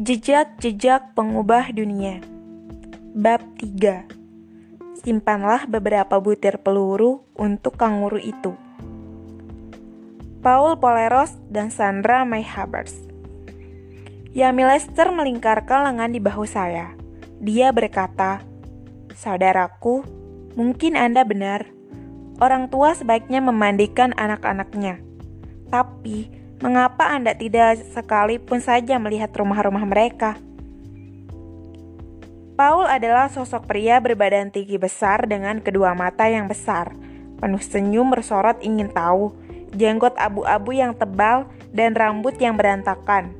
Jejak-jejak pengubah dunia Bab 3 Simpanlah beberapa butir peluru untuk kanguru itu Paul Poleros dan Sandra Mayhabers Yami Lester melingkarkan lengan di bahu saya. Dia berkata, Saudaraku, mungkin Anda benar. Orang tua sebaiknya memandikan anak-anaknya. Tapi, Mengapa Anda tidak sekalipun saja melihat rumah-rumah mereka? Paul adalah sosok pria berbadan tinggi besar dengan kedua mata yang besar, penuh senyum bersorot ingin tahu, jenggot abu-abu yang tebal, dan rambut yang berantakan.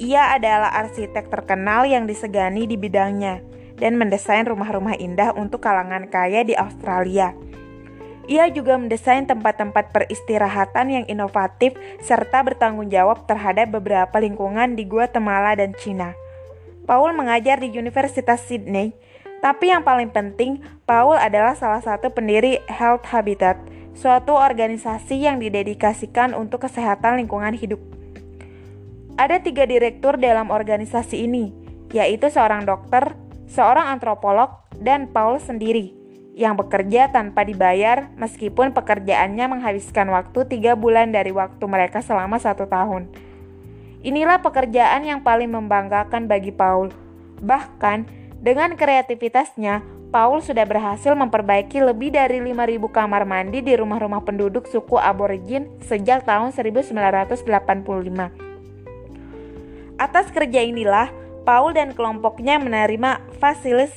Ia adalah arsitek terkenal yang disegani di bidangnya dan mendesain rumah-rumah indah untuk kalangan kaya di Australia. Ia juga mendesain tempat-tempat peristirahatan yang inovatif serta bertanggung jawab terhadap beberapa lingkungan di Guatemala dan Cina. Paul mengajar di Universitas Sydney, tapi yang paling penting, Paul adalah salah satu pendiri Health Habitat, suatu organisasi yang didedikasikan untuk kesehatan lingkungan hidup. Ada tiga direktur dalam organisasi ini, yaitu seorang dokter, seorang antropolog, dan Paul sendiri yang bekerja tanpa dibayar meskipun pekerjaannya menghabiskan waktu tiga bulan dari waktu mereka selama satu tahun. Inilah pekerjaan yang paling membanggakan bagi Paul. Bahkan, dengan kreativitasnya, Paul sudah berhasil memperbaiki lebih dari 5.000 kamar mandi di rumah-rumah penduduk suku aborigin sejak tahun 1985. Atas kerja inilah, Paul dan kelompoknya menerima Facilis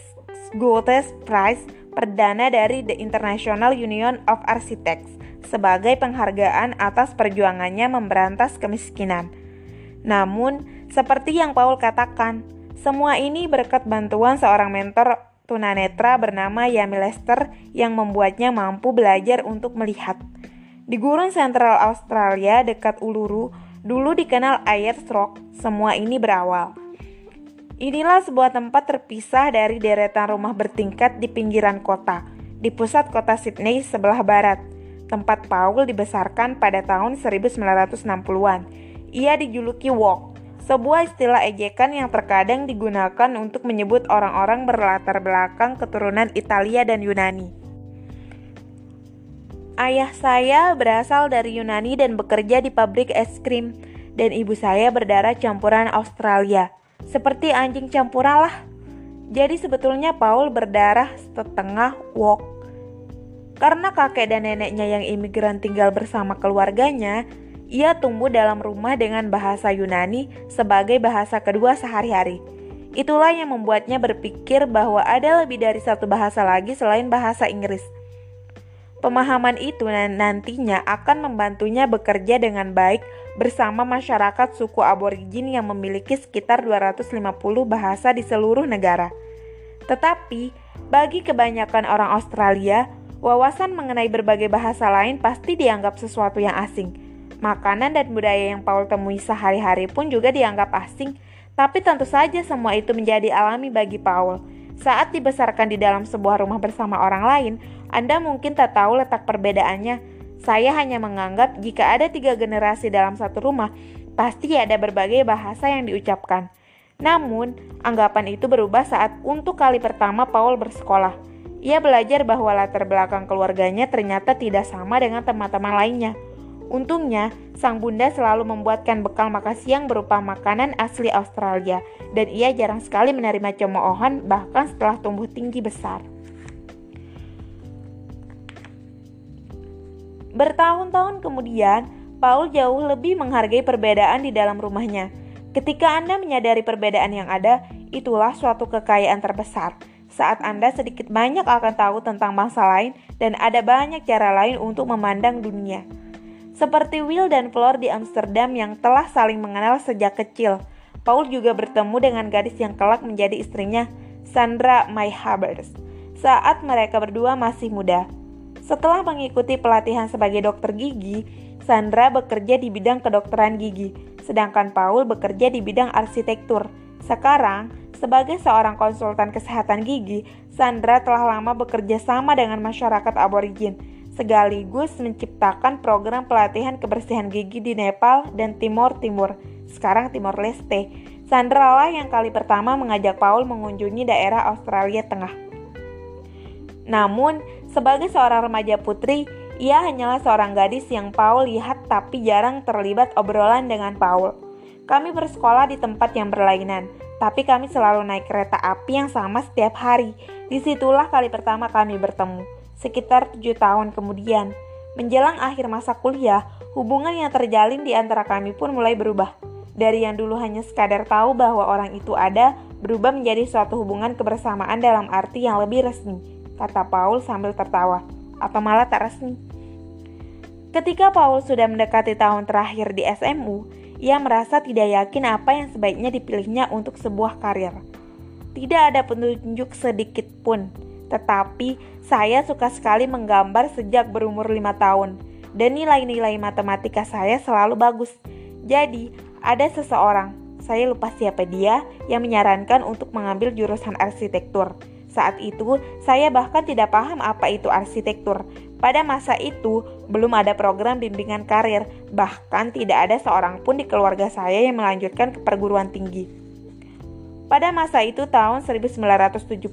Goethes Prize perdana dari The International Union of Architects sebagai penghargaan atas perjuangannya memberantas kemiskinan. Namun, seperti yang Paul katakan, semua ini berkat bantuan seorang mentor tunanetra bernama Yami Lester yang membuatnya mampu belajar untuk melihat. Di gurun sentral Australia dekat Uluru, dulu dikenal Ayers Rock, semua ini berawal. Inilah sebuah tempat terpisah dari deretan rumah bertingkat di pinggiran kota, di pusat kota Sydney sebelah barat. Tempat Paul dibesarkan pada tahun 1960-an. Ia dijuluki Walk, sebuah istilah ejekan yang terkadang digunakan untuk menyebut orang-orang berlatar belakang keturunan Italia dan Yunani. Ayah saya berasal dari Yunani dan bekerja di pabrik es krim, dan ibu saya berdarah campuran Australia. Seperti anjing campuran lah. Jadi sebetulnya Paul berdarah setengah wok. Karena kakek dan neneknya yang imigran tinggal bersama keluarganya, ia tumbuh dalam rumah dengan bahasa Yunani sebagai bahasa kedua sehari-hari. Itulah yang membuatnya berpikir bahwa ada lebih dari satu bahasa lagi selain bahasa Inggris. Pemahaman itu nantinya akan membantunya bekerja dengan baik bersama masyarakat suku aborigin yang memiliki sekitar 250 bahasa di seluruh negara. Tetapi, bagi kebanyakan orang Australia, wawasan mengenai berbagai bahasa lain pasti dianggap sesuatu yang asing. Makanan dan budaya yang Paul temui sehari-hari pun juga dianggap asing, tapi tentu saja semua itu menjadi alami bagi Paul. Saat dibesarkan di dalam sebuah rumah bersama orang lain, anda mungkin tak tahu letak perbedaannya. Saya hanya menganggap jika ada tiga generasi dalam satu rumah, pasti ada berbagai bahasa yang diucapkan. Namun, anggapan itu berubah saat untuk kali pertama Paul bersekolah. Ia belajar bahwa latar belakang keluarganya ternyata tidak sama dengan teman-teman lainnya. Untungnya, sang bunda selalu membuatkan bekal makan siang berupa makanan asli Australia, dan ia jarang sekali menerima cemoohan bahkan setelah tumbuh tinggi besar. Bertahun-tahun kemudian, Paul jauh lebih menghargai perbedaan di dalam rumahnya. Ketika Anda menyadari perbedaan yang ada, itulah suatu kekayaan terbesar. Saat Anda sedikit banyak akan tahu tentang bangsa lain dan ada banyak cara lain untuk memandang dunia. Seperti Will dan Flor di Amsterdam yang telah saling mengenal sejak kecil, Paul juga bertemu dengan gadis yang kelak menjadi istrinya, Sandra Mayhabers, saat mereka berdua masih muda. Setelah mengikuti pelatihan sebagai dokter gigi, Sandra bekerja di bidang kedokteran gigi, sedangkan Paul bekerja di bidang arsitektur. Sekarang, sebagai seorang konsultan kesehatan gigi, Sandra telah lama bekerja sama dengan masyarakat aborigin, sekaligus menciptakan program pelatihan kebersihan gigi di Nepal dan Timur Timur, sekarang Timor Leste. Sandra lah yang kali pertama mengajak Paul mengunjungi daerah Australia Tengah. Namun, sebagai seorang remaja putri, ia hanyalah seorang gadis yang Paul lihat tapi jarang terlibat obrolan dengan Paul. Kami bersekolah di tempat yang berlainan, tapi kami selalu naik kereta api yang sama setiap hari. Di situlah kali pertama kami bertemu, sekitar tujuh tahun kemudian. Menjelang akhir masa kuliah, hubungan yang terjalin di antara kami pun mulai berubah. Dari yang dulu hanya sekadar tahu bahwa orang itu ada, berubah menjadi suatu hubungan kebersamaan dalam arti yang lebih resmi, kata Paul sambil tertawa, atau malah tak resmi. Ketika Paul sudah mendekati tahun terakhir di SMU, ia merasa tidak yakin apa yang sebaiknya dipilihnya untuk sebuah karir. Tidak ada petunjuk sedikit pun, tetapi saya suka sekali menggambar sejak berumur lima tahun, dan nilai-nilai matematika saya selalu bagus. Jadi, ada seseorang, saya lupa siapa dia, yang menyarankan untuk mengambil jurusan arsitektur. Saat itu, saya bahkan tidak paham apa itu arsitektur. Pada masa itu, belum ada program bimbingan karir, bahkan tidak ada seorang pun di keluarga saya yang melanjutkan ke perguruan tinggi. Pada masa itu tahun 1971,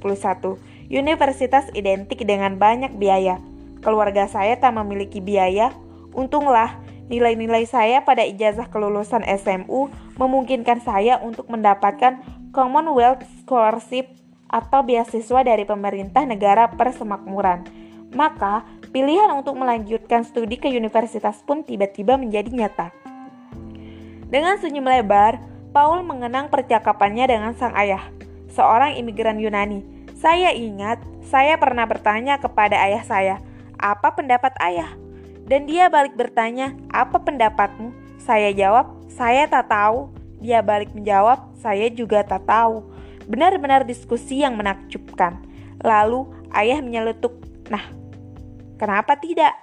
Universitas identik dengan banyak biaya. Keluarga saya tak memiliki biaya. Untunglah, nilai-nilai saya pada ijazah kelulusan SMU memungkinkan saya untuk mendapatkan Commonwealth Scholarship atau beasiswa dari pemerintah negara persemakmuran. Maka, pilihan untuk melanjutkan studi ke universitas pun tiba-tiba menjadi nyata. Dengan senyum lebar, Paul mengenang percakapannya dengan sang ayah, seorang imigran Yunani saya ingat, saya pernah bertanya kepada ayah saya, "Apa pendapat ayah?" Dan dia balik bertanya, "Apa pendapatmu?" Saya jawab, "Saya tak tahu." Dia balik menjawab, "Saya juga tak tahu." Benar-benar diskusi yang menakjubkan. Lalu ayah menyeletuk, "Nah, kenapa tidak?"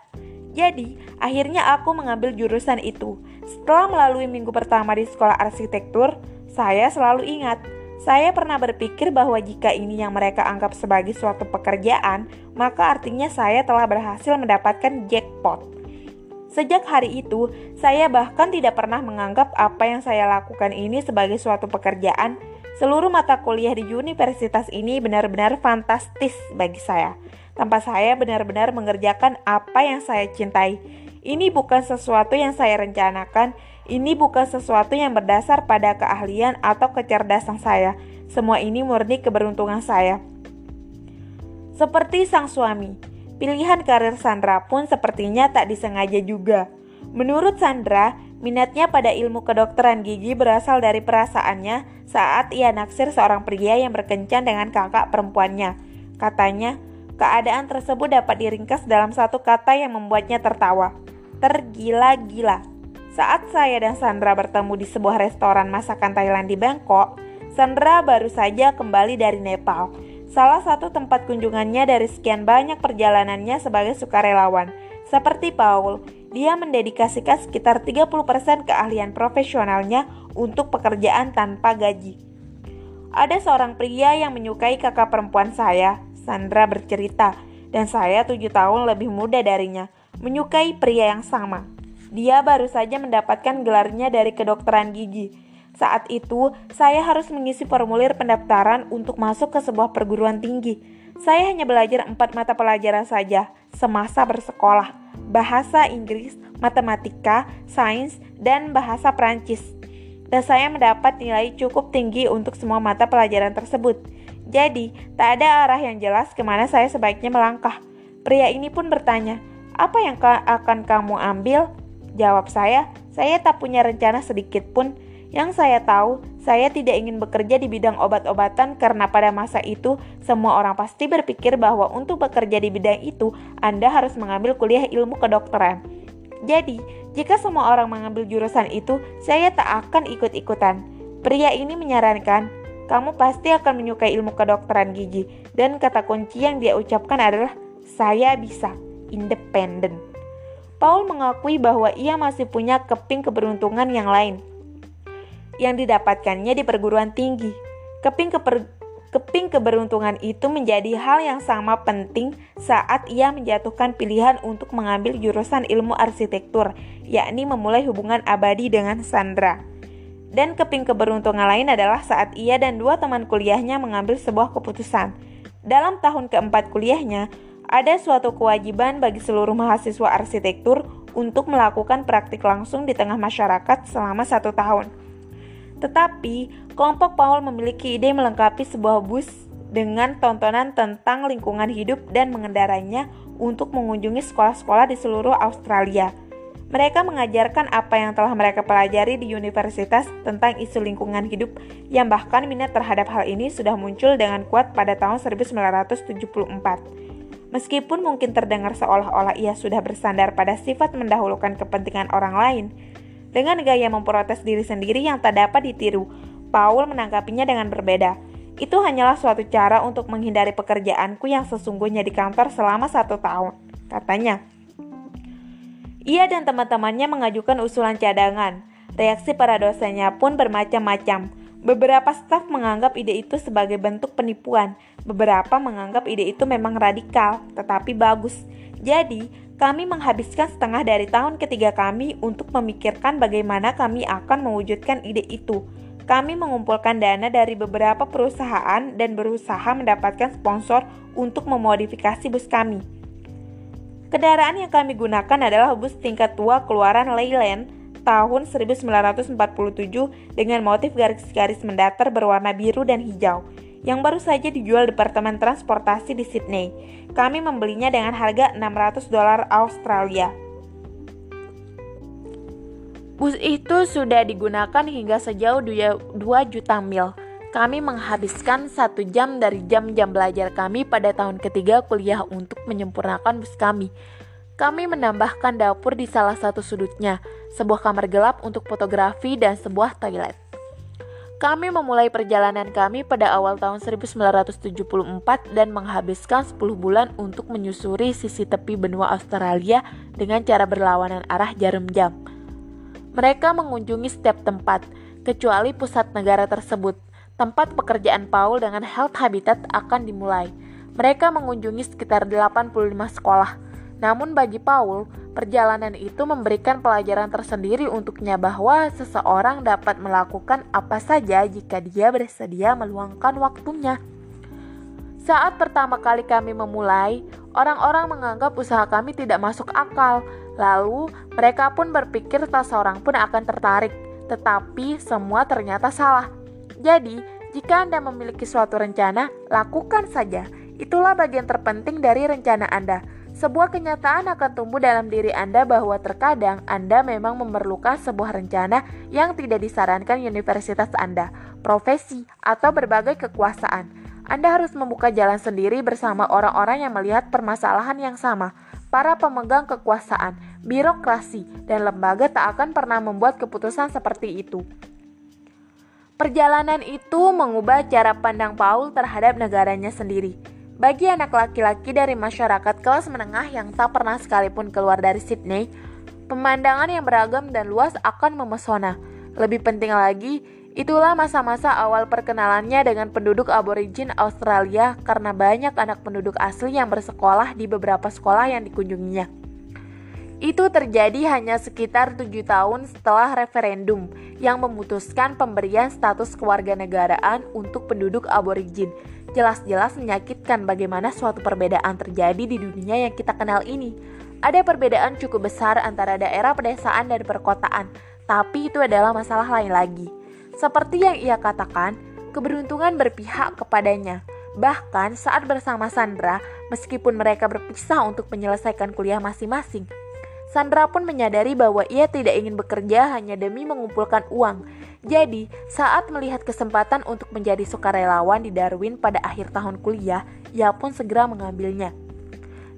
Jadi, akhirnya aku mengambil jurusan itu. Setelah melalui minggu pertama di sekolah arsitektur, saya selalu ingat saya pernah berpikir bahwa jika ini yang mereka anggap sebagai suatu pekerjaan, maka artinya saya telah berhasil mendapatkan jackpot. Sejak hari itu, saya bahkan tidak pernah menganggap apa yang saya lakukan ini sebagai suatu pekerjaan. Seluruh mata kuliah di universitas ini benar-benar fantastis bagi saya. Tanpa saya benar-benar mengerjakan apa yang saya cintai. Ini bukan sesuatu yang saya rencanakan, ini bukan sesuatu yang berdasar pada keahlian atau kecerdasan saya. Semua ini murni keberuntungan saya. Seperti sang suami, pilihan karir Sandra pun sepertinya tak disengaja juga. Menurut Sandra, minatnya pada ilmu kedokteran gigi berasal dari perasaannya saat ia naksir seorang pria yang berkencan dengan kakak perempuannya. Katanya, keadaan tersebut dapat diringkas dalam satu kata yang membuatnya tertawa. Tergila-gila. Saat saya dan Sandra bertemu di sebuah restoran masakan Thailand di Bangkok, Sandra baru saja kembali dari Nepal. Salah satu tempat kunjungannya dari sekian banyak perjalanannya sebagai sukarelawan. Seperti Paul, dia mendedikasikan sekitar 30% keahlian profesionalnya untuk pekerjaan tanpa gaji. Ada seorang pria yang menyukai kakak perempuan saya, Sandra bercerita, dan saya tujuh tahun lebih muda darinya, menyukai pria yang sama. Dia baru saja mendapatkan gelarnya dari kedokteran gigi. Saat itu, saya harus mengisi formulir pendaftaran untuk masuk ke sebuah perguruan tinggi. Saya hanya belajar empat mata pelajaran saja semasa bersekolah. Bahasa Inggris, matematika, sains, dan bahasa Prancis. Dan saya mendapat nilai cukup tinggi untuk semua mata pelajaran tersebut. Jadi, tak ada arah yang jelas ke mana saya sebaiknya melangkah. Pria ini pun bertanya, apa yang akan kamu ambil? Jawab saya, saya tak punya rencana sedikit pun. Yang saya tahu, saya tidak ingin bekerja di bidang obat-obatan karena pada masa itu semua orang pasti berpikir bahwa untuk bekerja di bidang itu Anda harus mengambil kuliah ilmu kedokteran. Jadi, jika semua orang mengambil jurusan itu, saya tak akan ikut-ikutan. Pria ini menyarankan, kamu pasti akan menyukai ilmu kedokteran gigi dan kata kunci yang dia ucapkan adalah saya bisa, independen. Paul mengakui bahwa ia masih punya keping keberuntungan yang lain yang didapatkannya di perguruan tinggi. Keping keper, keping keberuntungan itu menjadi hal yang sama penting saat ia menjatuhkan pilihan untuk mengambil jurusan ilmu arsitektur, yakni memulai hubungan abadi dengan Sandra. Dan keping keberuntungan lain adalah saat ia dan dua teman kuliahnya mengambil sebuah keputusan. Dalam tahun keempat kuliahnya, ada suatu kewajiban bagi seluruh mahasiswa arsitektur untuk melakukan praktik langsung di tengah masyarakat selama satu tahun. Tetapi, kelompok Paul memiliki ide melengkapi sebuah bus dengan tontonan tentang lingkungan hidup dan mengendarainya untuk mengunjungi sekolah-sekolah di seluruh Australia. Mereka mengajarkan apa yang telah mereka pelajari di universitas tentang isu lingkungan hidup yang bahkan minat terhadap hal ini sudah muncul dengan kuat pada tahun 1974. Meskipun mungkin terdengar seolah-olah ia sudah bersandar pada sifat mendahulukan kepentingan orang lain, dengan gaya memprotes diri sendiri yang tak dapat ditiru, Paul menanggapinya dengan berbeda. Itu hanyalah suatu cara untuk menghindari pekerjaanku yang sesungguhnya di kantor selama satu tahun, katanya. Ia dan teman-temannya mengajukan usulan cadangan. Reaksi para dosennya pun bermacam-macam. Beberapa staf menganggap ide itu sebagai bentuk penipuan. Beberapa menganggap ide itu memang radikal, tetapi bagus. Jadi, kami menghabiskan setengah dari tahun ketiga kami untuk memikirkan bagaimana kami akan mewujudkan ide itu. Kami mengumpulkan dana dari beberapa perusahaan dan berusaha mendapatkan sponsor untuk memodifikasi bus kami. Kendaraan yang kami gunakan adalah bus tingkat tua keluaran Leyland tahun 1947 dengan motif garis-garis mendatar berwarna biru dan hijau yang baru saja dijual Departemen Transportasi di Sydney. Kami membelinya dengan harga 600 dolar Australia. Bus itu sudah digunakan hingga sejauh 2 juta mil. Kami menghabiskan satu jam dari jam-jam belajar kami pada tahun ketiga kuliah untuk menyempurnakan bus kami. Kami menambahkan dapur di salah satu sudutnya, sebuah kamar gelap untuk fotografi dan sebuah toilet. Kami memulai perjalanan kami pada awal tahun 1974 dan menghabiskan 10 bulan untuk menyusuri sisi tepi benua Australia dengan cara berlawanan arah jarum jam. Mereka mengunjungi setiap tempat, kecuali pusat negara tersebut, tempat pekerjaan Paul dengan Health Habitat akan dimulai. Mereka mengunjungi sekitar 85 sekolah. Namun bagi Paul, perjalanan itu memberikan pelajaran tersendiri untuknya bahwa seseorang dapat melakukan apa saja jika dia bersedia meluangkan waktunya. Saat pertama kali kami memulai, orang-orang menganggap usaha kami tidak masuk akal. Lalu, mereka pun berpikir tak seorang pun akan tertarik, tetapi semua ternyata salah. Jadi, jika Anda memiliki suatu rencana, lakukan saja. Itulah bagian terpenting dari rencana Anda. Sebuah kenyataan akan tumbuh dalam diri Anda bahwa terkadang Anda memang memerlukan sebuah rencana yang tidak disarankan universitas Anda, profesi, atau berbagai kekuasaan. Anda harus membuka jalan sendiri bersama orang-orang yang melihat permasalahan yang sama. Para pemegang kekuasaan, birokrasi, dan lembaga tak akan pernah membuat keputusan seperti itu. Perjalanan itu mengubah cara pandang Paul terhadap negaranya sendiri. Bagi anak laki-laki dari masyarakat kelas menengah yang tak pernah sekalipun keluar dari Sydney, pemandangan yang beragam dan luas akan memesona. Lebih penting lagi, itulah masa-masa awal perkenalannya dengan penduduk aborigin Australia karena banyak anak penduduk asli yang bersekolah di beberapa sekolah yang dikunjunginya. Itu terjadi hanya sekitar tujuh tahun setelah referendum yang memutuskan pemberian status kewarganegaraan untuk penduduk aborigin. Jelas-jelas menyakitkan bagaimana suatu perbedaan terjadi di dunia yang kita kenal ini. Ada perbedaan cukup besar antara daerah pedesaan dan perkotaan, tapi itu adalah masalah lain lagi. Seperti yang ia katakan, keberuntungan berpihak kepadanya. Bahkan saat bersama Sandra, meskipun mereka berpisah untuk menyelesaikan kuliah masing-masing, Sandra pun menyadari bahwa ia tidak ingin bekerja hanya demi mengumpulkan uang. Jadi, saat melihat kesempatan untuk menjadi sukarelawan di Darwin pada akhir tahun kuliah, ia pun segera mengambilnya.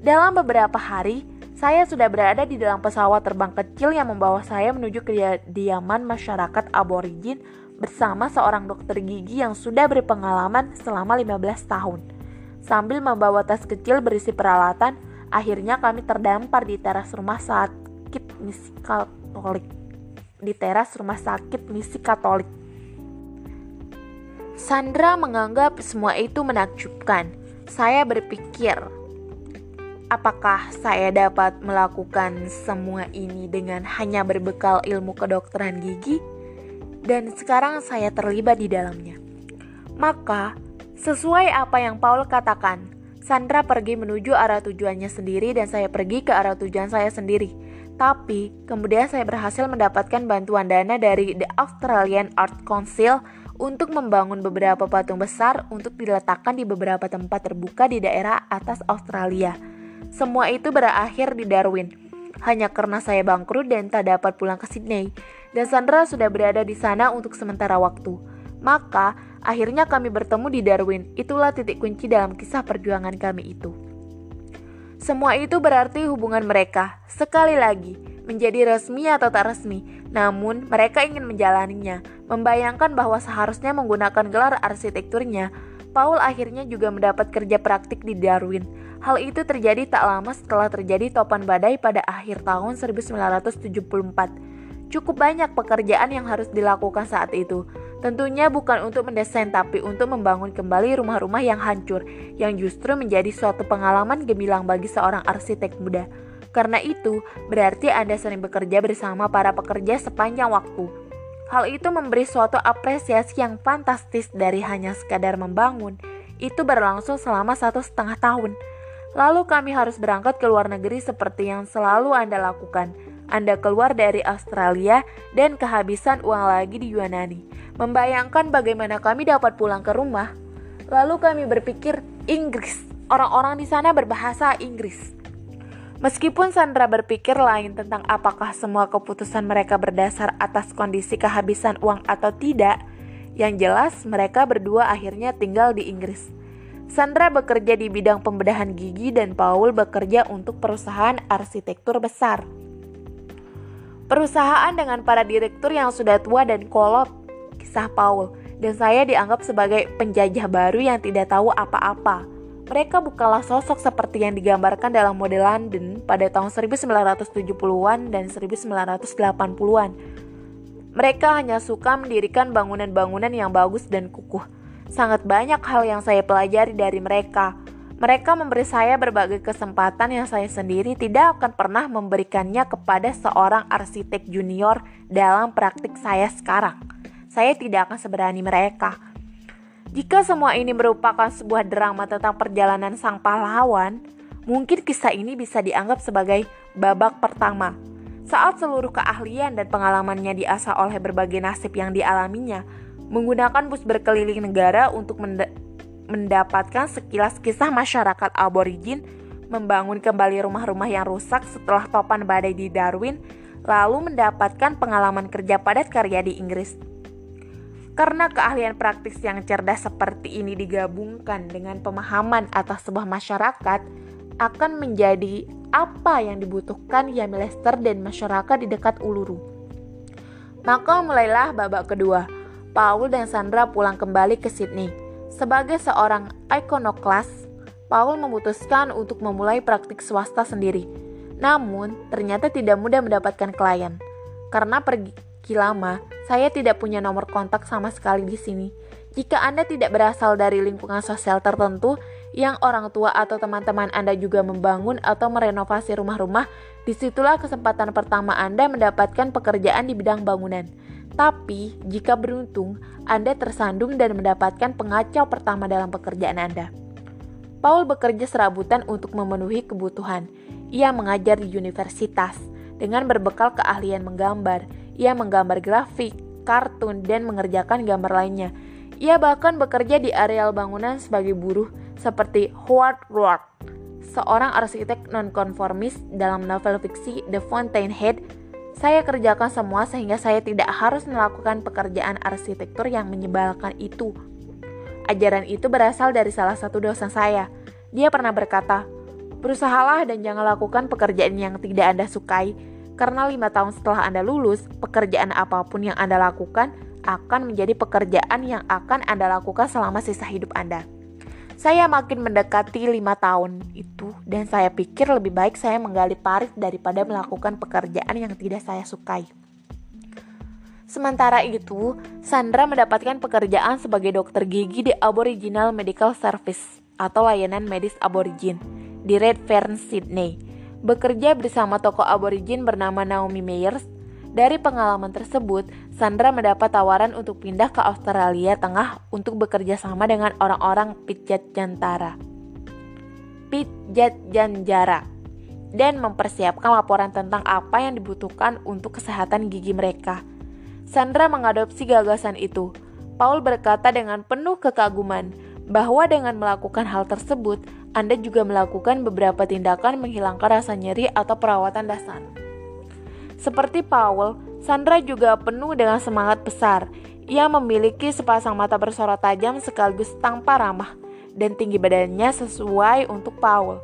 Dalam beberapa hari, saya sudah berada di dalam pesawat terbang kecil yang membawa saya menuju kediaman masyarakat aborigin bersama seorang dokter gigi yang sudah berpengalaman selama 15 tahun. Sambil membawa tas kecil berisi peralatan, Akhirnya kami terdampar di teras rumah sakit misi Katolik. Di teras rumah sakit misi Katolik. Sandra menganggap semua itu menakjubkan. Saya berpikir, apakah saya dapat melakukan semua ini dengan hanya berbekal ilmu kedokteran gigi? dan sekarang saya terlibat di dalamnya. Maka, sesuai apa yang Paul katakan, Sandra pergi menuju arah tujuannya sendiri dan saya pergi ke arah tujuan saya sendiri. Tapi, kemudian saya berhasil mendapatkan bantuan dana dari The Australian Art Council untuk membangun beberapa patung besar untuk diletakkan di beberapa tempat terbuka di daerah atas Australia. Semua itu berakhir di Darwin. Hanya karena saya bangkrut dan tak dapat pulang ke Sydney, dan Sandra sudah berada di sana untuk sementara waktu. Maka, Akhirnya kami bertemu di Darwin. Itulah titik kunci dalam kisah perjuangan kami itu. Semua itu berarti hubungan mereka, sekali lagi, menjadi resmi atau tak resmi. Namun, mereka ingin menjalaninya, membayangkan bahwa seharusnya menggunakan gelar arsitekturnya. Paul akhirnya juga mendapat kerja praktik di Darwin. Hal itu terjadi tak lama setelah terjadi topan badai pada akhir tahun 1974. Cukup banyak pekerjaan yang harus dilakukan saat itu. Tentunya bukan untuk mendesain tapi untuk membangun kembali rumah-rumah yang hancur yang justru menjadi suatu pengalaman gemilang bagi seorang arsitek muda. Karena itu, berarti Anda sering bekerja bersama para pekerja sepanjang waktu. Hal itu memberi suatu apresiasi yang fantastis dari hanya sekadar membangun. Itu berlangsung selama satu setengah tahun. Lalu kami harus berangkat ke luar negeri seperti yang selalu Anda lakukan. Anda keluar dari Australia dan kehabisan uang lagi di Yunani membayangkan bagaimana kami dapat pulang ke rumah. Lalu kami berpikir Inggris. Orang-orang di sana berbahasa Inggris. Meskipun Sandra berpikir lain tentang apakah semua keputusan mereka berdasar atas kondisi kehabisan uang atau tidak, yang jelas mereka berdua akhirnya tinggal di Inggris. Sandra bekerja di bidang pembedahan gigi dan Paul bekerja untuk perusahaan arsitektur besar. Perusahaan dengan para direktur yang sudah tua dan kolot kisah Paul, dan saya dianggap sebagai penjajah baru yang tidak tahu apa-apa. Mereka bukanlah sosok seperti yang digambarkan dalam model London pada tahun 1970-an dan 1980-an. Mereka hanya suka mendirikan bangunan-bangunan yang bagus dan kukuh. Sangat banyak hal yang saya pelajari dari mereka. Mereka memberi saya berbagai kesempatan yang saya sendiri tidak akan pernah memberikannya kepada seorang arsitek junior dalam praktik saya sekarang saya tidak akan seberani mereka. Jika semua ini merupakan sebuah drama tentang perjalanan sang pahlawan, mungkin kisah ini bisa dianggap sebagai babak pertama. Saat seluruh keahlian dan pengalamannya diasah oleh berbagai nasib yang dialaminya, menggunakan bus berkeliling negara untuk mendapatkan sekilas kisah masyarakat aborigin, membangun kembali rumah-rumah yang rusak setelah topan badai di Darwin, lalu mendapatkan pengalaman kerja padat karya di Inggris. Karena keahlian praktis yang cerdas seperti ini digabungkan dengan pemahaman atas sebuah masyarakat, akan menjadi apa yang dibutuhkan Yami Lester dan masyarakat di dekat Uluru. Maka mulailah babak kedua. Paul dan Sandra pulang kembali ke Sydney. Sebagai seorang ikonoklas, Paul memutuskan untuk memulai praktik swasta sendiri. Namun, ternyata tidak mudah mendapatkan klien. Karena pergi lama, saya tidak punya nomor kontak sama sekali di sini. Jika Anda tidak berasal dari lingkungan sosial tertentu, yang orang tua atau teman-teman Anda juga membangun atau merenovasi rumah-rumah, di situlah kesempatan pertama Anda mendapatkan pekerjaan di bidang bangunan. Tapi, jika beruntung, Anda tersandung dan mendapatkan pengacau pertama dalam pekerjaan Anda. Paul bekerja serabutan untuk memenuhi kebutuhan. Ia mengajar di universitas dengan berbekal keahlian menggambar. Ia menggambar grafik, kartun, dan mengerjakan gambar lainnya. Ia bahkan bekerja di areal bangunan sebagai buruh seperti Howard Roark, seorang arsitek nonkonformis dalam novel fiksi The Fountainhead. Saya kerjakan semua sehingga saya tidak harus melakukan pekerjaan arsitektur yang menyebalkan itu. Ajaran itu berasal dari salah satu dosen saya. Dia pernah berkata, "Berusahalah dan jangan lakukan pekerjaan yang tidak Anda sukai." Karena lima tahun setelah Anda lulus, pekerjaan apa pun yang Anda lakukan akan menjadi pekerjaan yang akan Anda lakukan selama sisa hidup Anda. Saya makin mendekati lima tahun itu dan saya pikir lebih baik saya menggali parit daripada melakukan pekerjaan yang tidak saya sukai. Sementara itu, Sandra mendapatkan pekerjaan sebagai dokter gigi di Aboriginal Medical Service atau layanan medis aborigin di Redfern, Sydney bekerja bersama tokoh aborigin bernama Naomi Meyers Dari pengalaman tersebut, Sandra mendapat tawaran untuk pindah ke Australia Tengah untuk bekerja sama dengan orang-orang Pitjat Jantara. Pitjat Janjara dan mempersiapkan laporan tentang apa yang dibutuhkan untuk kesehatan gigi mereka. Sandra mengadopsi gagasan itu. Paul berkata dengan penuh kekaguman bahwa dengan melakukan hal tersebut, Anda juga melakukan beberapa tindakan menghilangkan rasa nyeri atau perawatan dasar. Seperti Paul, Sandra juga penuh dengan semangat besar. Ia memiliki sepasang mata bersorot tajam sekaligus tanpa ramah, dan tinggi badannya sesuai untuk Paul,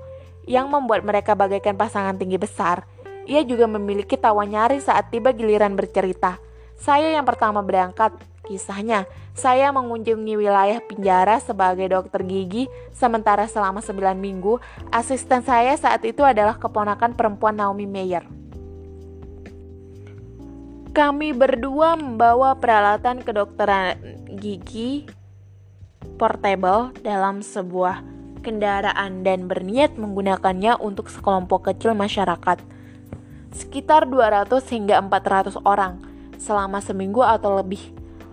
yang membuat mereka bagaikan pasangan tinggi besar. Ia juga memiliki tawa nyari saat tiba giliran bercerita. Saya yang pertama berangkat, kisahnya. Saya mengunjungi wilayah penjara sebagai dokter gigi, sementara selama 9 minggu, asisten saya saat itu adalah keponakan perempuan Naomi Meyer. Kami berdua membawa peralatan kedokteran gigi portable dalam sebuah kendaraan dan berniat menggunakannya untuk sekelompok kecil masyarakat. Sekitar 200 hingga 400 orang selama seminggu atau lebih.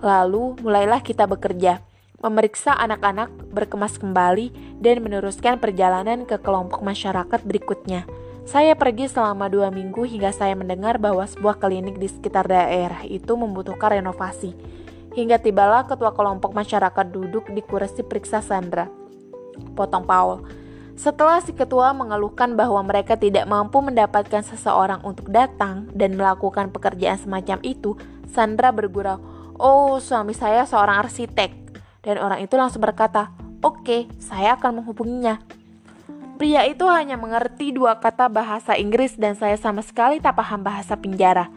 Lalu mulailah kita bekerja, memeriksa anak-anak berkemas kembali dan meneruskan perjalanan ke kelompok masyarakat berikutnya. Saya pergi selama dua minggu hingga saya mendengar bahwa sebuah klinik di sekitar daerah itu membutuhkan renovasi. Hingga tibalah ketua kelompok masyarakat duduk di kursi periksa Sandra. Potong Paul. Setelah si ketua mengeluhkan bahwa mereka tidak mampu mendapatkan seseorang untuk datang dan melakukan pekerjaan semacam itu, Sandra bergurau, "Oh, suami saya seorang arsitek." Dan orang itu langsung berkata, "Oke, saya akan menghubunginya." Pria itu hanya mengerti dua kata bahasa Inggris dan saya sama sekali tak paham bahasa penjara.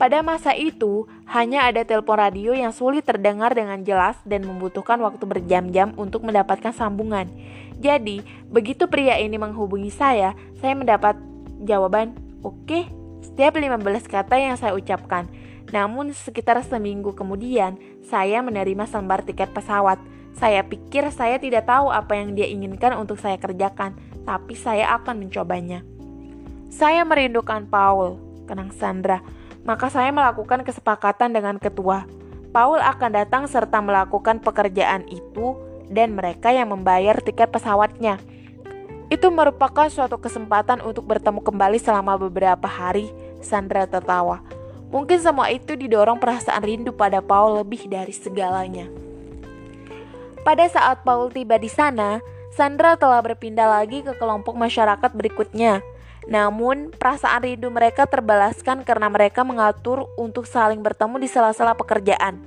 Pada masa itu, hanya ada telepon radio yang sulit terdengar dengan jelas dan membutuhkan waktu berjam-jam untuk mendapatkan sambungan. Jadi, begitu pria ini menghubungi saya, saya mendapat jawaban, oke, okay, setiap 15 kata yang saya ucapkan. Namun sekitar seminggu kemudian, saya menerima selembar tiket pesawat. Saya pikir saya tidak tahu apa yang dia inginkan untuk saya kerjakan, tapi saya akan mencobanya. Saya merindukan Paul, kenang Sandra, maka saya melakukan kesepakatan dengan ketua. Paul akan datang serta melakukan pekerjaan itu dan mereka yang membayar tiket pesawatnya. Itu merupakan suatu kesempatan untuk bertemu kembali selama beberapa hari, Sandra tertawa. Mungkin semua itu didorong perasaan rindu pada Paul lebih dari segalanya. Pada saat Paul tiba di sana, Sandra telah berpindah lagi ke kelompok masyarakat berikutnya. Namun, perasaan rindu mereka terbalaskan karena mereka mengatur untuk saling bertemu di sela-sela pekerjaan.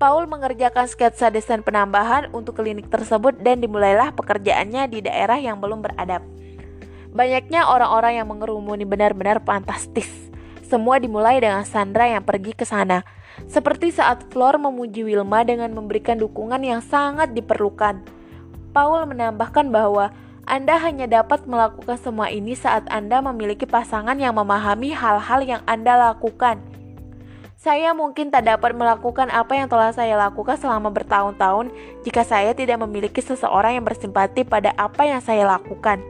Paul mengerjakan sketsa desain penambahan untuk klinik tersebut dan dimulailah pekerjaannya di daerah yang belum beradab. Banyaknya orang-orang yang mengerumuni benar-benar fantastis. Semua dimulai dengan Sandra yang pergi ke sana. Seperti saat Flor memuji Wilma dengan memberikan dukungan yang sangat diperlukan. Paul menambahkan bahwa Anda hanya dapat melakukan semua ini saat Anda memiliki pasangan yang memahami hal-hal yang Anda lakukan. Saya mungkin tak dapat melakukan apa yang telah saya lakukan selama bertahun-tahun jika saya tidak memiliki seseorang yang bersimpati pada apa yang saya lakukan.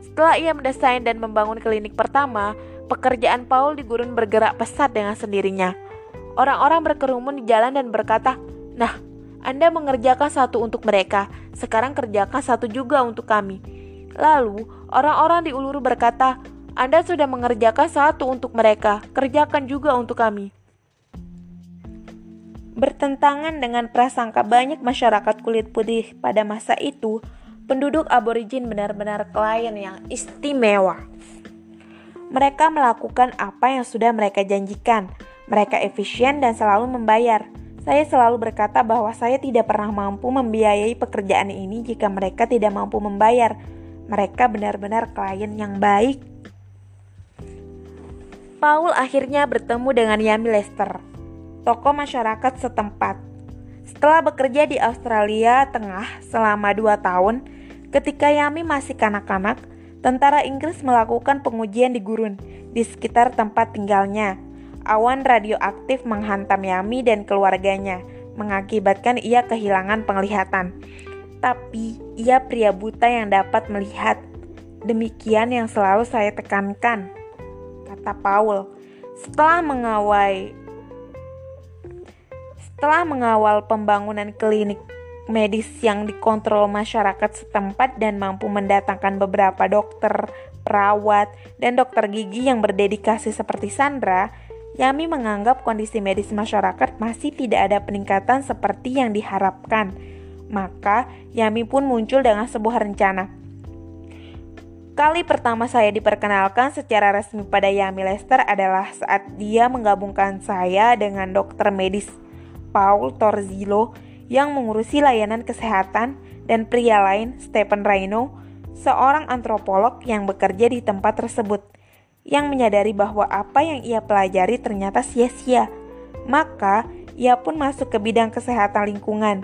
Setelah ia mendesain dan membangun klinik pertama, pekerjaan Paul di gurun bergerak pesat dengan sendirinya. Orang-orang berkerumun di jalan dan berkata, "Nah, Anda mengerjakan satu untuk mereka, sekarang kerjakan satu juga untuk kami." Lalu, orang-orang di Uluru berkata, "Anda sudah mengerjakan satu untuk mereka, kerjakan juga untuk kami." Bertentangan dengan prasangka banyak masyarakat kulit putih pada masa itu, penduduk aborigin benar-benar klien yang istimewa. Mereka melakukan apa yang sudah mereka janjikan, mereka efisien dan selalu membayar. Saya selalu berkata bahwa saya tidak pernah mampu membiayai pekerjaan ini jika mereka tidak mampu membayar. Mereka benar-benar klien yang baik. Paul akhirnya bertemu dengan Yami Lester, tokoh masyarakat setempat. Setelah bekerja di Australia Tengah selama dua tahun, ketika Yami masih kanak-kanak, tentara Inggris melakukan pengujian di gurun di sekitar tempat tinggalnya Awan radioaktif menghantam Yami dan keluarganya, mengakibatkan ia kehilangan penglihatan. Tapi ia pria buta yang dapat melihat. Demikian yang selalu saya tekankan, kata Paul. Setelah mengawai setelah mengawal pembangunan klinik medis yang dikontrol masyarakat setempat dan mampu mendatangkan beberapa dokter, perawat, dan dokter gigi yang berdedikasi seperti Sandra, Yami menganggap kondisi medis masyarakat masih tidak ada peningkatan seperti yang diharapkan. Maka, Yami pun muncul dengan sebuah rencana. Kali pertama saya diperkenalkan secara resmi pada Yami Lester adalah saat dia menggabungkan saya dengan dokter medis Paul Torzillo yang mengurusi layanan kesehatan dan pria lain Stephen Rhino, seorang antropolog yang bekerja di tempat tersebut, yang menyadari bahwa apa yang ia pelajari ternyata sia-sia. Maka, ia pun masuk ke bidang kesehatan lingkungan.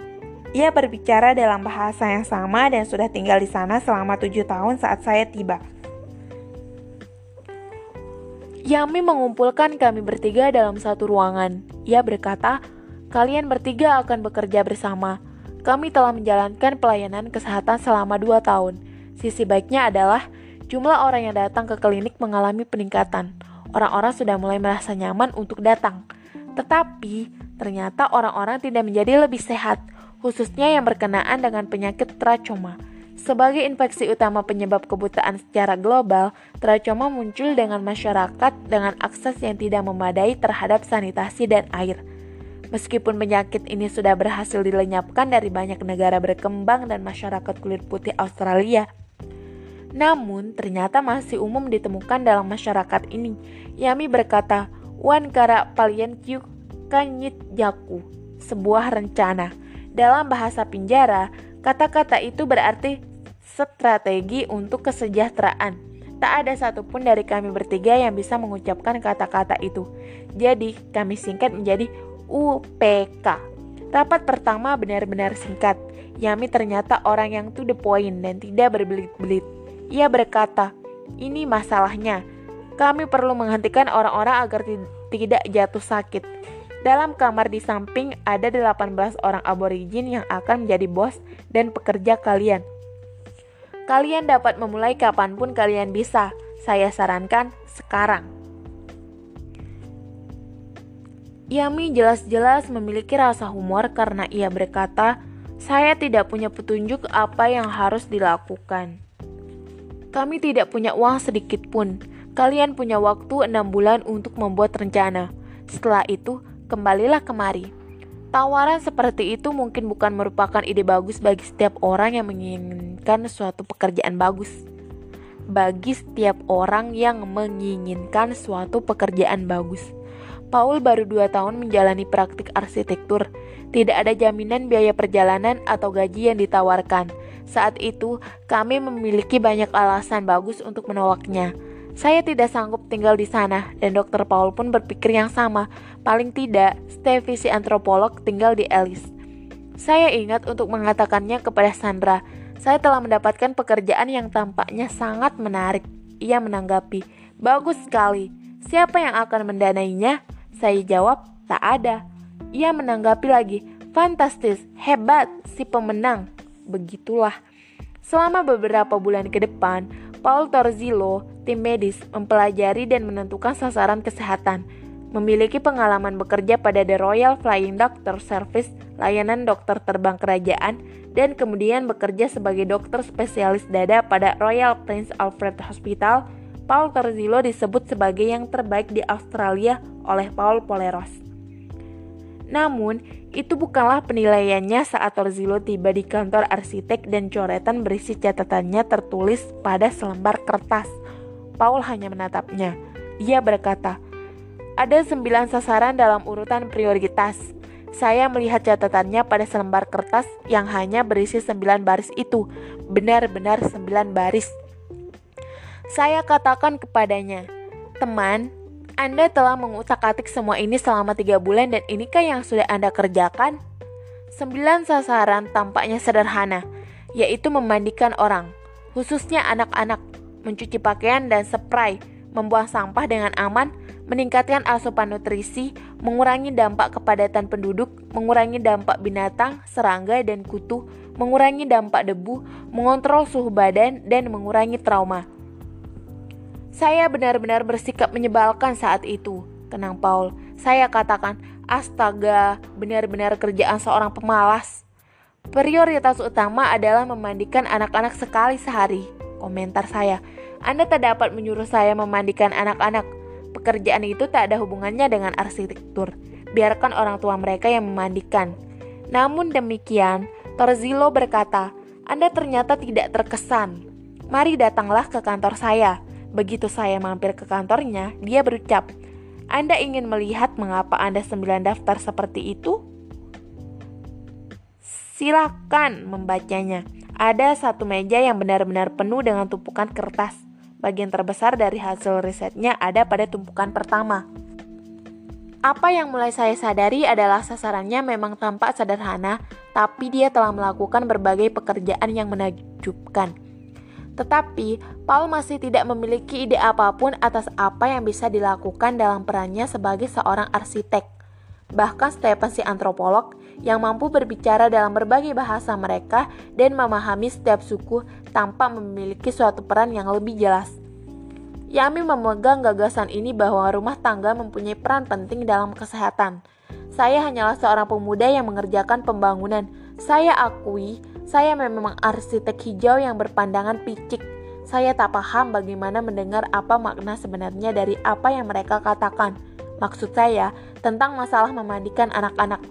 Ia berbicara dalam bahasa yang sama dan sudah tinggal di sana selama tujuh tahun saat saya tiba. Yami mengumpulkan kami bertiga dalam satu ruangan. Ia berkata, Kalian bertiga akan bekerja bersama. Kami telah menjalankan pelayanan kesehatan selama dua tahun. Sisi baiknya adalah jumlah orang yang datang ke klinik mengalami peningkatan. Orang-orang sudah mulai merasa nyaman untuk datang. Tetapi, ternyata orang-orang tidak menjadi lebih sehat, khususnya yang berkenaan dengan penyakit trachoma. Sebagai infeksi utama penyebab kebutaan secara global, trachoma muncul dengan masyarakat dengan akses yang tidak memadai terhadap sanitasi dan air. Meskipun penyakit ini sudah berhasil dilenyapkan dari banyak negara berkembang dan masyarakat kulit putih Australia, namun ternyata masih umum ditemukan dalam masyarakat ini. Yami berkata, Wan kara palian kyu kanyit jaku, sebuah rencana. Dalam bahasa penjara, kata-kata itu berarti strategi untuk kesejahteraan. Tak ada satupun dari kami bertiga yang bisa mengucapkan kata-kata itu. Jadi, kami singkat menjadi UPK. Rapat pertama benar-benar singkat. Yami ternyata orang yang to the point dan tidak berbelit-belit. Ia berkata, ini masalahnya. Kami perlu menghentikan orang-orang agar tidak jatuh sakit. Dalam kamar di samping ada 18 orang aborigin yang akan menjadi bos dan pekerja kalian. Kalian dapat memulai kapan pun kalian bisa. Saya sarankan sekarang. Yami jelas-jelas memiliki rasa humor karena ia berkata, "Saya tidak punya petunjuk apa yang harus dilakukan. Kami tidak punya uang sedikit pun. Kalian punya waktu enam bulan untuk membuat rencana. Setelah itu, kembalilah kemari." Tawaran seperti itu mungkin bukan merupakan ide bagus bagi setiap orang yang menginginkan suatu pekerjaan bagus. Bagi setiap orang yang menginginkan suatu pekerjaan bagus Paul baru dua tahun menjalani praktik arsitektur. Tidak ada jaminan biaya perjalanan atau gaji yang ditawarkan. Saat itu, kami memiliki banyak alasan bagus untuk menolaknya. Saya tidak sanggup tinggal di sana, dan Dr. Paul pun berpikir yang sama. Paling tidak, Stevie si antropolog tinggal di Alice. Saya ingat untuk mengatakannya kepada Sandra. Saya telah mendapatkan pekerjaan yang tampaknya sangat menarik. Ia menanggapi, "Bagus sekali. Siapa yang akan mendanainya?" Saya jawab, tak ada. Ia menanggapi lagi, fantastis, hebat, si pemenang. Begitulah. Selama beberapa bulan ke depan, Paul Torzillo, tim medis, mempelajari dan menentukan sasaran kesehatan. Memiliki pengalaman bekerja pada The Royal Flying Doctor Service, layanan dokter terbang kerajaan, dan kemudian bekerja sebagai dokter spesialis dada pada Royal Prince Alfred Hospital, Paul Torzillo disebut sebagai yang terbaik di Australia oleh Paul Poleros. Namun, itu bukanlah penilaiannya saat Torzillo tiba di kantor arsitek dan coretan berisi catatannya tertulis pada selembar kertas. Paul hanya menatapnya. Dia berkata, ada sembilan sasaran dalam urutan prioritas. Saya melihat catatannya pada selembar kertas yang hanya berisi sembilan baris itu. Benar-benar sembilan baris. Saya katakan kepadanya, teman, anda telah mengutak-atik semua ini selama tiga bulan dan inikah yang sudah Anda kerjakan? Sembilan sasaran tampaknya sederhana, yaitu memandikan orang, khususnya anak-anak, mencuci pakaian dan spray, membuang sampah dengan aman, meningkatkan asupan nutrisi, mengurangi dampak kepadatan penduduk, mengurangi dampak binatang, serangga, dan kutu, mengurangi dampak debu, mengontrol suhu badan, dan mengurangi trauma. Saya benar-benar bersikap menyebalkan saat itu. kenang Paul. Saya katakan, astaga, benar-benar kerjaan seorang pemalas. Prioritas utama adalah memandikan anak-anak sekali sehari. Komentar saya, Anda tak dapat menyuruh saya memandikan anak-anak. Pekerjaan itu tak ada hubungannya dengan arsitektur. Biarkan orang tua mereka yang memandikan. Namun demikian, Torzilo berkata, Anda ternyata tidak terkesan. Mari datanglah ke kantor saya. Begitu saya mampir ke kantornya, dia berucap, Anda ingin melihat mengapa Anda sembilan daftar seperti itu? Silakan membacanya. Ada satu meja yang benar-benar penuh dengan tumpukan kertas. Bagian terbesar dari hasil risetnya ada pada tumpukan pertama. Apa yang mulai saya sadari adalah sasarannya memang tampak sederhana, tapi dia telah melakukan berbagai pekerjaan yang menakjubkan. Tetapi, Paul masih tidak memiliki ide apa pun atas apa yang bisa dilakukan dalam perannya sebagai seorang arsitek. Bahkan Stephen si antropolog yang mampu berbicara dalam berbagai bahasa mereka dan memahami setiap suku tanpa memiliki suatu peran yang lebih jelas. Yami memegang gagasan ini bahwa rumah tangga mempunyai peran penting dalam kesehatan. Saya hanyalah seorang pemuda yang mengerjakan pembangunan. Saya akui, saya memang arsitek hijau yang berpandangan picik. Saya tak paham bagaimana mendengar apa makna sebenarnya dari apa yang mereka katakan. Maksud saya tentang masalah memandikan anak-anak.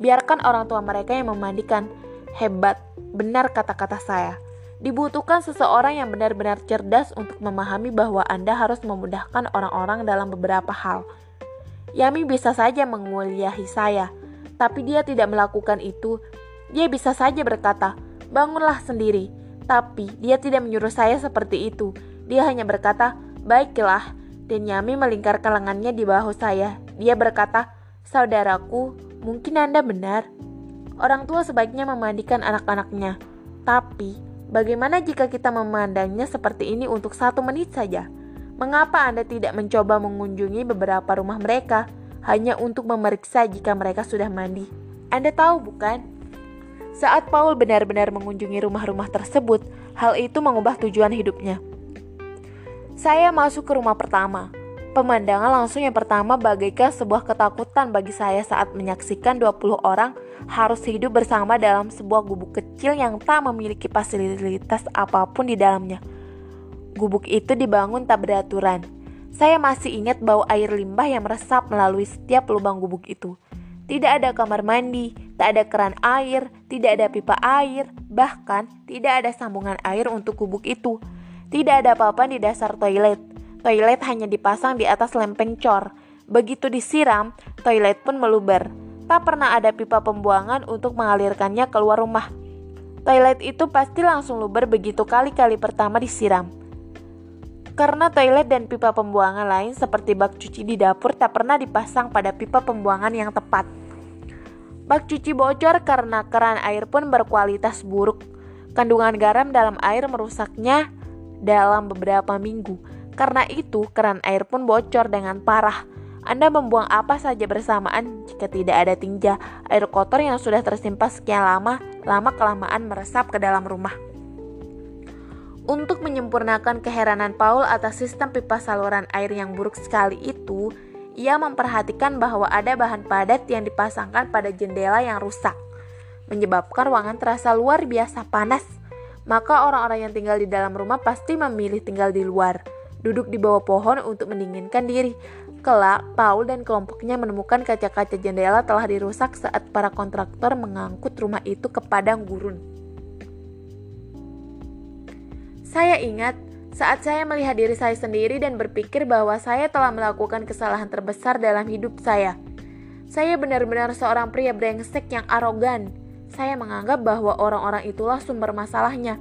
Biarkan orang tua mereka yang memandikan. Hebat, benar kata-kata saya. Dibutuhkan seseorang yang benar-benar cerdas untuk memahami bahwa Anda harus memudahkan orang-orang dalam beberapa hal. Yami bisa saja menguliahi saya, tapi dia tidak melakukan itu. Dia bisa saja berkata, "Bangunlah sendiri." Tapi dia tidak menyuruh saya seperti itu. Dia hanya berkata, "Baiklah, dan Yami melingkarkan lengannya di bahu saya. Dia berkata, Saudaraku, mungkin Anda benar. Orang tua sebaiknya memandikan anak-anaknya. Tapi, bagaimana jika kita memandangnya seperti ini untuk satu menit saja? Mengapa Anda tidak mencoba mengunjungi beberapa rumah mereka hanya untuk memeriksa jika mereka sudah mandi? Anda tahu bukan? Saat Paul benar-benar mengunjungi rumah-rumah tersebut, hal itu mengubah tujuan hidupnya. Saya masuk ke rumah pertama. Pemandangan langsung yang pertama bagaikan sebuah ketakutan bagi saya saat menyaksikan 20 orang harus hidup bersama dalam sebuah gubuk kecil yang tak memiliki fasilitas apa pun di dalamnya. Gubuk itu dibangun tak beraturan. Saya masih ingat bau air limbah yang meresap melalui setiap lubang gubuk itu. Tidak ada kamar mandi, tak ada keran air, tidak ada pipa air, bahkan tidak ada sambungan air untuk gubuk itu. Tidak ada apa-apa di dasar toilet. Toilet hanya dipasang di atas lempeng cor. Begitu disiram, toilet pun meluber. Tak pernah ada pipa pembuangan untuk mengalirkannya keluar rumah. Toilet itu pasti langsung luber begitu kali-kali pertama disiram. Karena toilet dan pipa pembuangan lain seperti bak cuci di dapur tak pernah dipasang pada pipa pembuangan yang tepat. Bak cuci bocor karena keran air pun berkualitas buruk. Kandungan garam dalam air merusaknya dalam beberapa minggu. Karena itu, keran air pun bocor dengan parah. Anda membuang apa saja bersamaan jika tidak ada tinja, air kotor yang sudah tersimpan sekian lama, lama-kelamaan meresap ke dalam rumah. Untuk menyempurnakan keheranan Paul atas sistem pipa saluran air yang buruk sekali itu, ia memperhatikan bahwa ada bahan padat yang dipasangkan pada jendela yang rusak, menyebabkan ruangan terasa luar biasa panas maka orang-orang yang tinggal di dalam rumah pasti memilih tinggal di luar, duduk di bawah pohon untuk mendinginkan diri. Kelak, Paul dan kelompoknya menemukan kaca-kaca jendela telah dirusak saat para kontraktor mengangkut rumah itu ke padang gurun. Saya ingat saat saya melihat diri saya sendiri dan berpikir bahwa saya telah melakukan kesalahan terbesar dalam hidup saya. Saya benar-benar seorang pria brengsek yang arogan saya menganggap bahwa orang-orang itulah sumber masalahnya.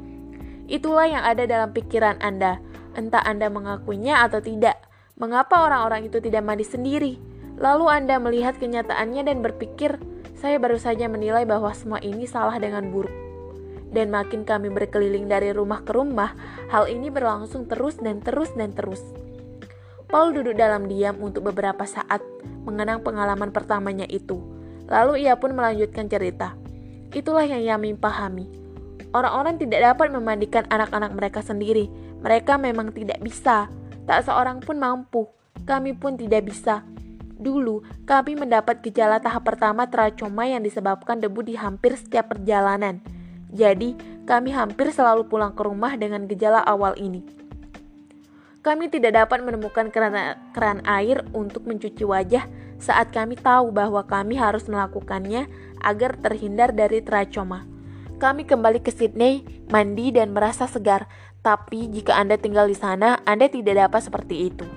Itulah yang ada dalam pikiran Anda, entah Anda mengakuinya atau tidak. Mengapa orang-orang itu tidak mandi sendiri? Lalu Anda melihat kenyataannya dan berpikir, saya baru saja menilai bahwa semua ini salah dengan buruk. Dan makin kami berkeliling dari rumah ke rumah, hal ini berlangsung terus dan terus dan terus. Paul duduk dalam diam untuk beberapa saat, mengenang pengalaman pertamanya itu. Lalu ia pun melanjutkan cerita. Itulah yang Yamin pahami. Orang-orang tidak dapat memandikan anak-anak mereka sendiri. Mereka memang tidak bisa. Tak seorang pun mampu. Kami pun tidak bisa. Dulu, kami mendapat gejala tahap pertama trachoma yang disebabkan debu di hampir setiap perjalanan. Jadi, kami hampir selalu pulang ke rumah dengan gejala awal ini. Kami tidak dapat menemukan keran, keran air untuk mencuci wajah saat kami tahu bahwa kami harus melakukannya agar terhindar dari teracoma. Kami kembali ke Sydney, mandi dan merasa segar, tapi jika Anda tinggal di sana, Anda tidak dapat seperti itu.